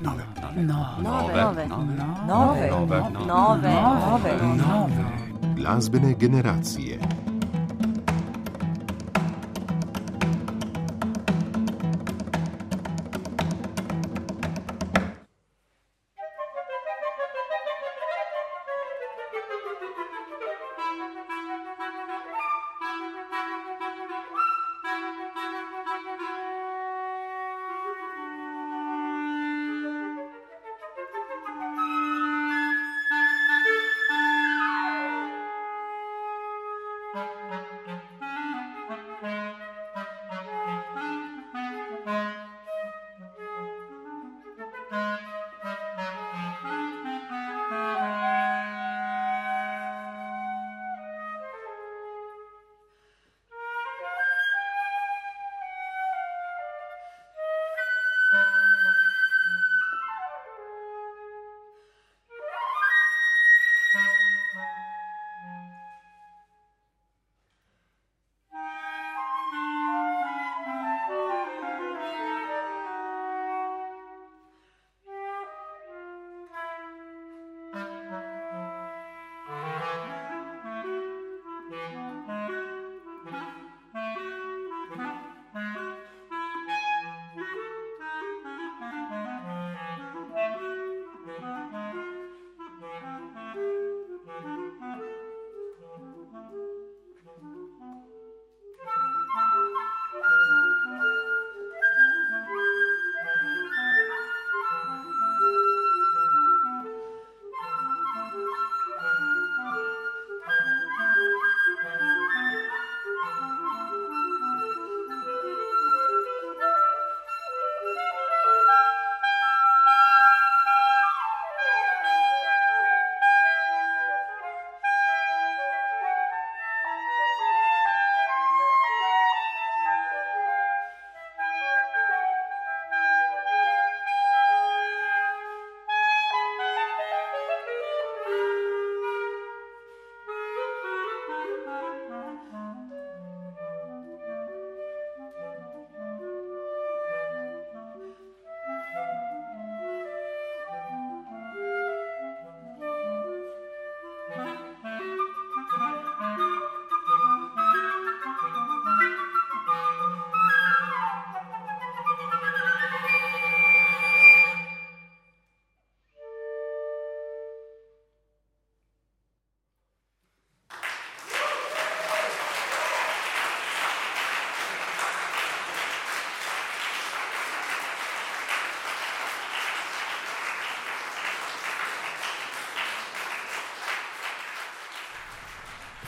nove, nove, nove, nove, nove, nove, nove. Glasbene generacije.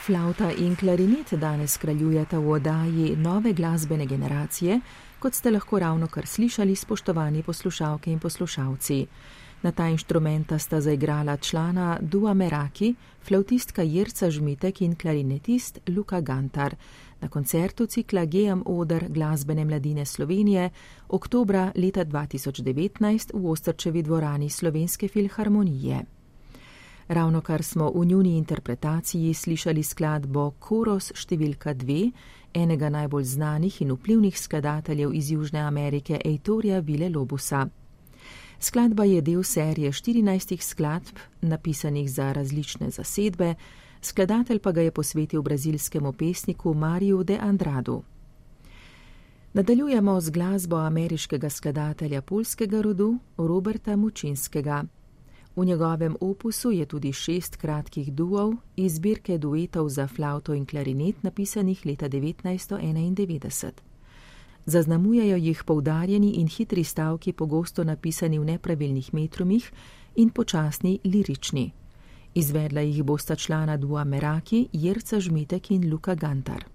Flauta in klarinet danes kraljujeta v oddaji nove glasbene generacije, kot ste lahko ravno kar slišali, spoštovani poslušalke in poslušalci. Na ta inštrumenta sta zaigrala člana Dua Meraki, flautistka Jirca Žmitek in klarinetist Luka Gantar na koncertu cikla GM Oder glasbene mladine Slovenije oktobra leta 2019 v Ostrčevi dvorani Slovenske filharmonije. Ravno kar smo v njuni interpretaciji slišali skladbo Koros številka 2, enega najbolj znanih in vplivnih skladateljev iz Južne Amerike, Eitorja Vile Lobusa. Skladba je del serije 14 skladb, napisanih za različne zasedbe, skladatelj pa ga je posvetil brazilskemu pesniku Mariju de Andradu. Nadaljujemo z glasbo ameriškega skladatelja polskega rodu Roberta Mučinskega. V njegovem opusu je tudi šest kratkih duov iz zbirke duetov za flauto in klarinet, napisanih leta 1991. Zaznamujejo jih poudarjeni in hitri stavki, pogosto napisani v nepravilnih metrumih in počasni lirični. Izvedla jih bosta člana Dua Meraki, Jerca Žmitek in Luka Gantar.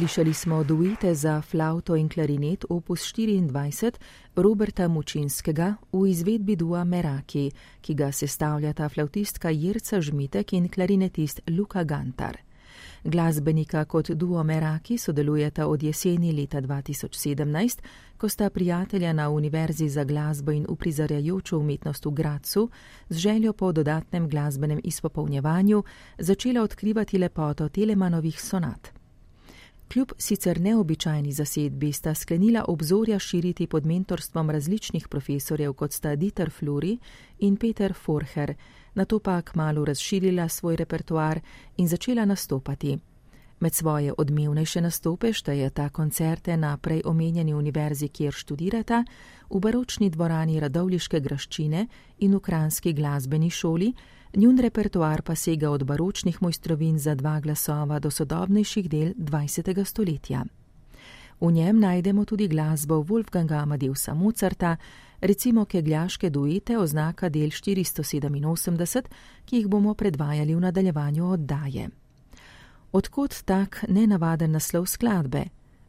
Slišali smo duete za flauto in klarinet opus 24 Roberta Mučinskega v izvedbi dua Meraki, ki ga sestavljata flautistka Jirca Žmitek in klarinetist Luka Gantar. Glasbenika kot duo Meraki sodelujeta od jeseni leta 2017, ko sta prijatelja na Univerzi za glasbo in uprizarjajočo umetnost v Gracu z željo po dodatnem glasbenem izpopolnjevanju začela odkrivati lepoto Telemanovih sonat. Kljub sicer neobičajni zasedbi sta sklenila obzorja širiti pod mentorstvom različnih profesorjev, kot sta Dieter Fluri in Peter Forher, na to pa kmalo razširila svoj repertoar in začela nastopati. Med svoje odmevnejše nastope šteje ta koncerte na prej omenjeni univerzi, kjer študirata, v baročni dvorani Radovliške graščine in v Kranski glasbeni šoli, njun repertoar pa sega od baročnih mojstrovin za dva glasova do sodobnejših del 20. stoletja. V njem najdemo tudi glasbo Wolfganga Amadeusa Mozarta, recimo kegljaške duete oznaka del 487, ki jih bomo predvajali v nadaljevanju oddaje. Odkot tak nenavaden naslov skladbe?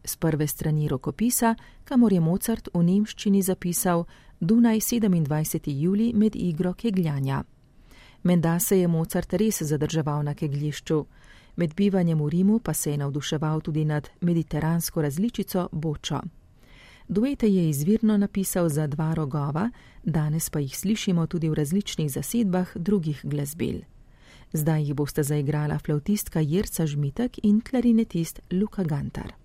Z prve strani rokopisa, kamor je Mozart v nemščini zapisal Dunaj 27. juli med igro kegljanja. Menda se je Mozart res zadrževal na keglišču, med bivanjem v Rimu pa se je navduševal tudi nad mediteransko različico Bočo. Duete je izvirno napisal za dva rogova, danes pa jih slišimo tudi v različnih zasedbah drugih glasbil. Zdaj jih boste zaigrala flautistka Jirca Žmitek in klarinetist Luka Gantar.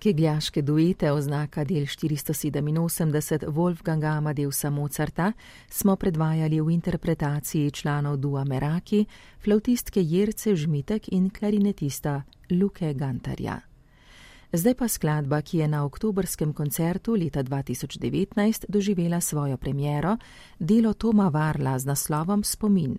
Kegljaške duete oznaka del 487 Wolfganga Amadeusa Mozarta smo predvajali v interpretaciji članov Dua Meraki, flautistke Jerce Žmitek in klarinetista Luke Gantarja. Zdaj pa skladba, ki je na oktobrskem koncertu leta 2019 doživela svojo premiero, delo Toma Varla z naslovom Spomin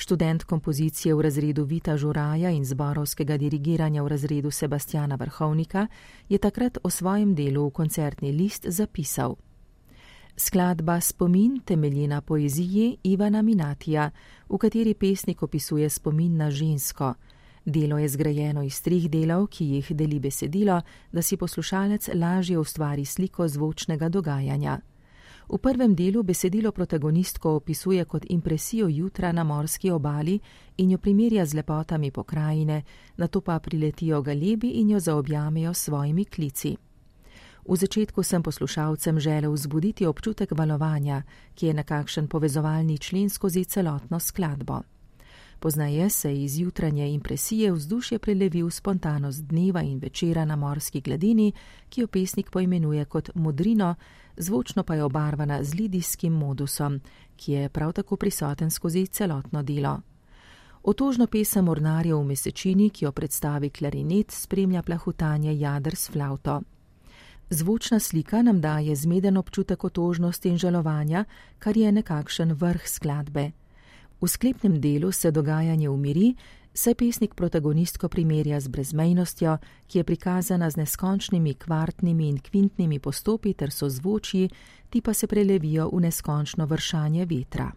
študent kompozicije v razredu Vita Žuraja in zborovskega dirigiranja v razredu Sebastiana Vrhovnika, je takrat o svojem delu v koncertni list zapisal. Skladba Spomin temelji na poeziji Ivana Minatija, v kateri pesnik opisuje spomin na žensko. Delo je zgrajeno iz treh delov, ki jih deli besedilo, da si poslušalec lažje ustvari sliko zvočnega dogajanja. V prvem delu besedilo protagonistko opisuje kot impresijo jutra na morski obali in jo primerja z lepotami pokrajine, na to pa priletijo galebi in jo zaobjamejo s svojimi klici. V začetku sem poslušalcem želel vzbuditi občutek valovanja, ki je nekakšen povezovalni člen skozi celotno skladbo. Poznaje se iz jutranje impresije vzdušje prelevi v spontanost dneva in večera na morski gladini, ki jo pesnik poimenuje kot modrino, zvočno pa je obarvana z lidijskim modusom, ki je prav tako prisoten skozi celotno delo. Otožno pesem Ornarja v mesečini, ki jo predstavi klarinet, spremlja plahutanje jader s flauto. Zvočna slika nam daje zmeden občutek otožnosti in žalovanja, kar je nekakšen vrh skladbe. V sklepnem delu se dogajanje umiri, saj pesnik protagonistko primerja z brezmejnostjo, ki je prikazana z neskončnimi kvartnimi in kvintnimi postopi ter so zvočji, ti pa se prelevijo v neskončno vršanje vetra.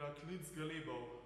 Bila klic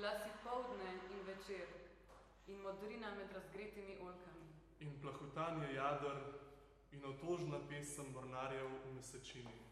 Bila si povdne in večer in modrina med razgretimi oljkami. In plahotanje jader in otožna pesem mornarjev v mesečini.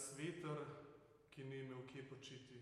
Jaz veter, ki ni imel kje počiti.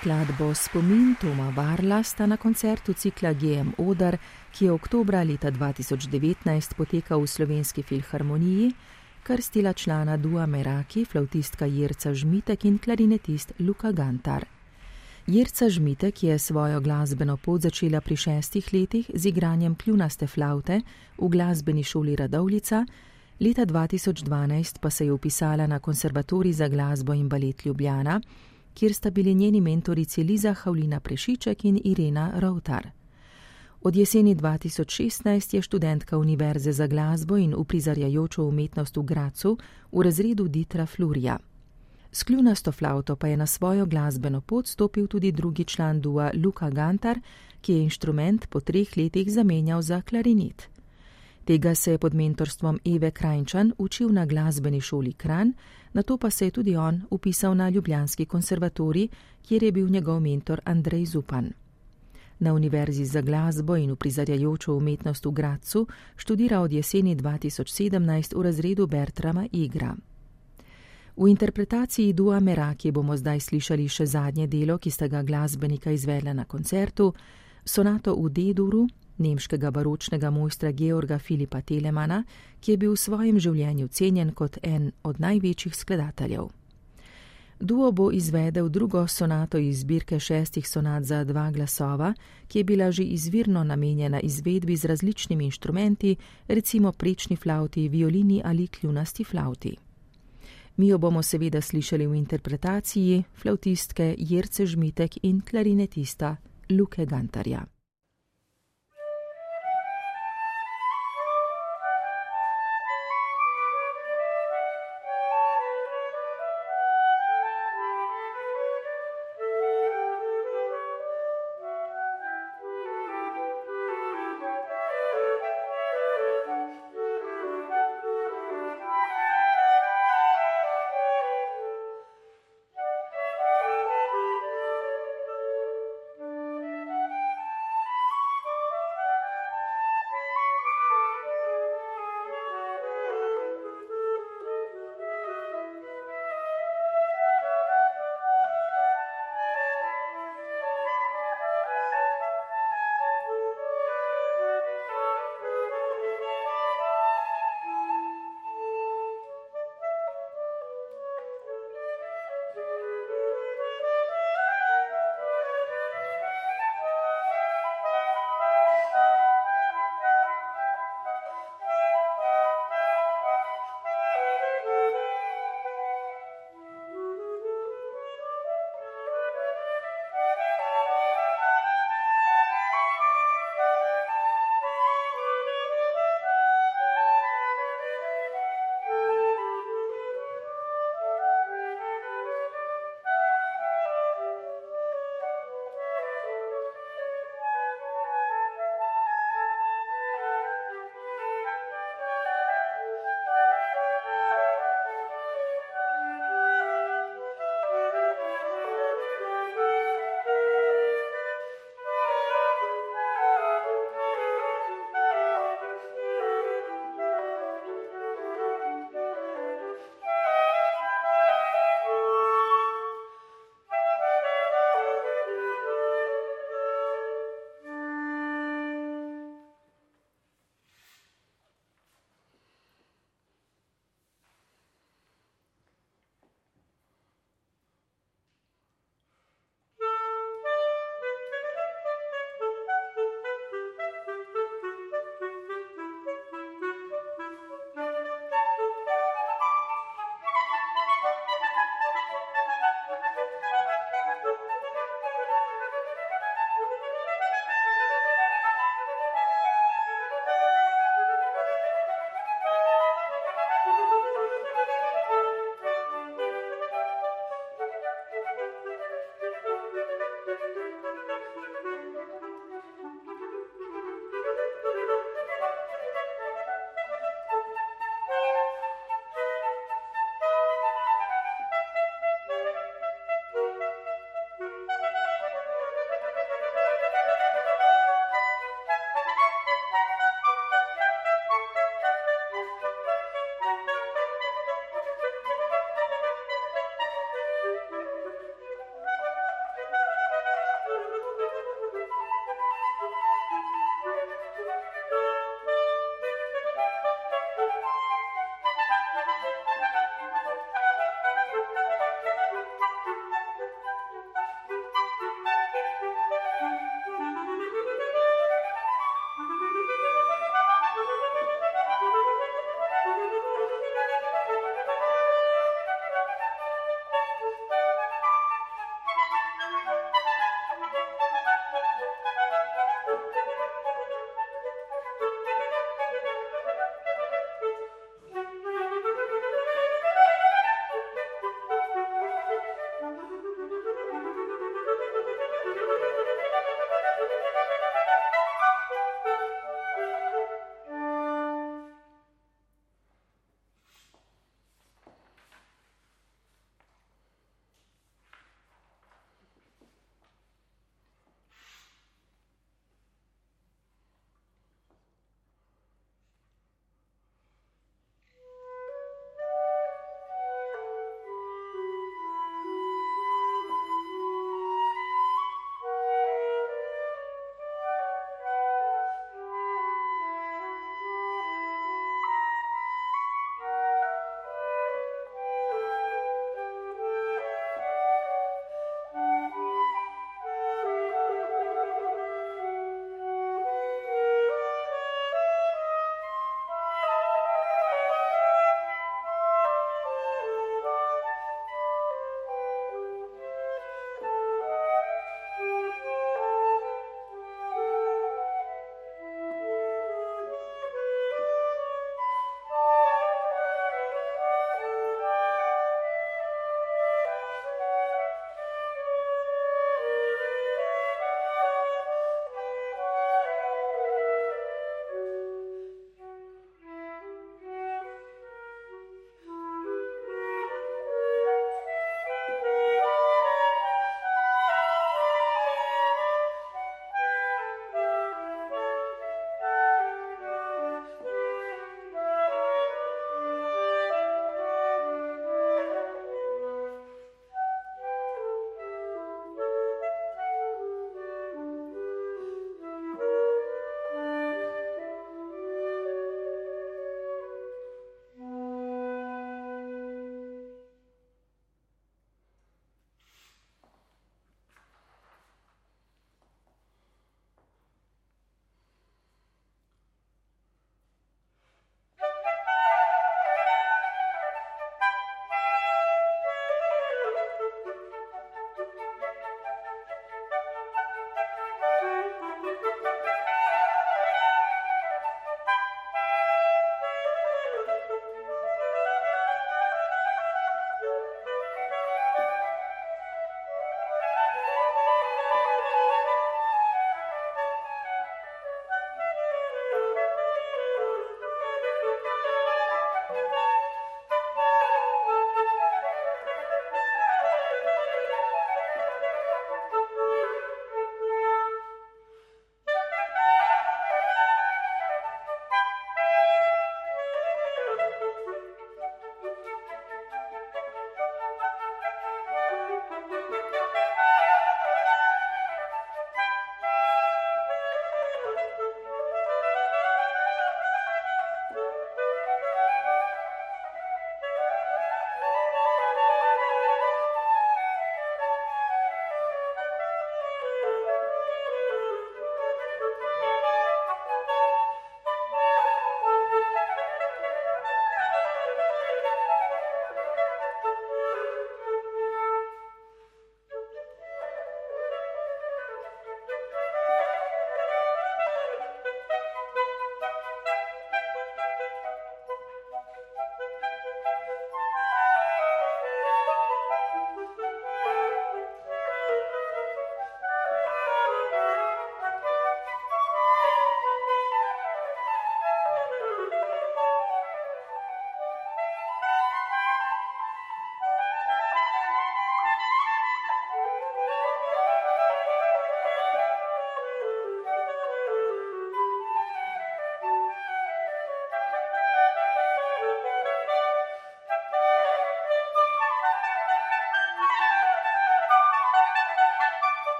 Skladbo Spomin Toma Varla sta na koncertu cikla GM Odar, ki je oktobra leta 2019 potekal v Slovenski filharmoniji, krstila člana Dua Meraki, flautistka Jirca Žmitek in klarinetist Luka Gantar. Jirca Žmitek je svojo glasbeno pot začela pri šestih letih z igranjem kljunaste flaute v glasbeni šoli Radovlica, leta 2012 pa se je upisala na konservatorij za glasbo in balet Ljubljana, kjer sta bili njeni mentorici Liza Havlina Prešiček in Irena Rovtar. Od jeseni 2016 je študentka Univerze za glasbo in uprizarjajočo umetnost v Gracu v razredu Ditra Flurja. S kljunasto flauto pa je na svojo glasbeno pot stopil tudi drugi član dua Luka Gantar, ki je inštrument po treh letih zamenjal za klarinit. Tega se je pod mentorstvom Eve Krajčan učil na glasbeni šoli Kran, na to pa se je tudi on upisal na Ljubljanski konservatorij, kjer je bil njegov mentor Andrej Zupan. Na Univerzi za glasbo in uprizarjajočo umetnost v Gracu študira od jeseni 2017 v razredu Bertrama Igra. V interpretaciji Dua Meraki bomo zdaj slišali še zadnje delo, ki sta ga glasbenika izvedla na koncertu, sonato v D-duru, nemškega baročnega mojstra Georga Filipa Telemana, ki je bil v svojem življenju cenjen kot en od največjih skladateljev. Duo bo izvedel drugo sonato iz zbirke šestih sonat za dva glasova, ki je bila že izvirno namenjena izvedbi z različnimi inštrumenti, recimo prečni flauti, violini ali kljunasti flauti. Mi jo bomo seveda slišali v interpretaciji flautistke Jerce Žmitek in klarinetista Luke Gantarja.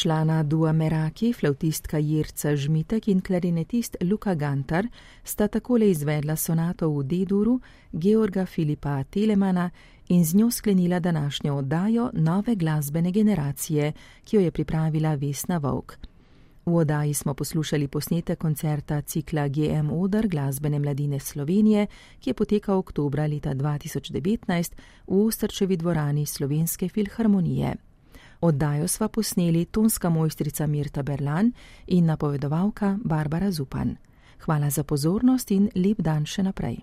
Člana Dua Meraki, flautistka Jirca Žmitek in klarinetist Luka Gantar sta takole izvedla sonato v D-duru Georga Filipa Telemana in z njo sklenila današnjo oddajo nove glasbene generacije, ki jo je pripravila Vesna Vovk. V oddaji smo poslušali posnete koncerta cikla GM Odr glasbene mladine Slovenije, ki je potekal oktobra leta 2019 v Ostrčevi dvorani Slovenske filharmonije. Oddajo sva posneli tonska mojstrica Mirta Berlan in napovedovalka Barbara Zupan. Hvala za pozornost in lep dan še naprej.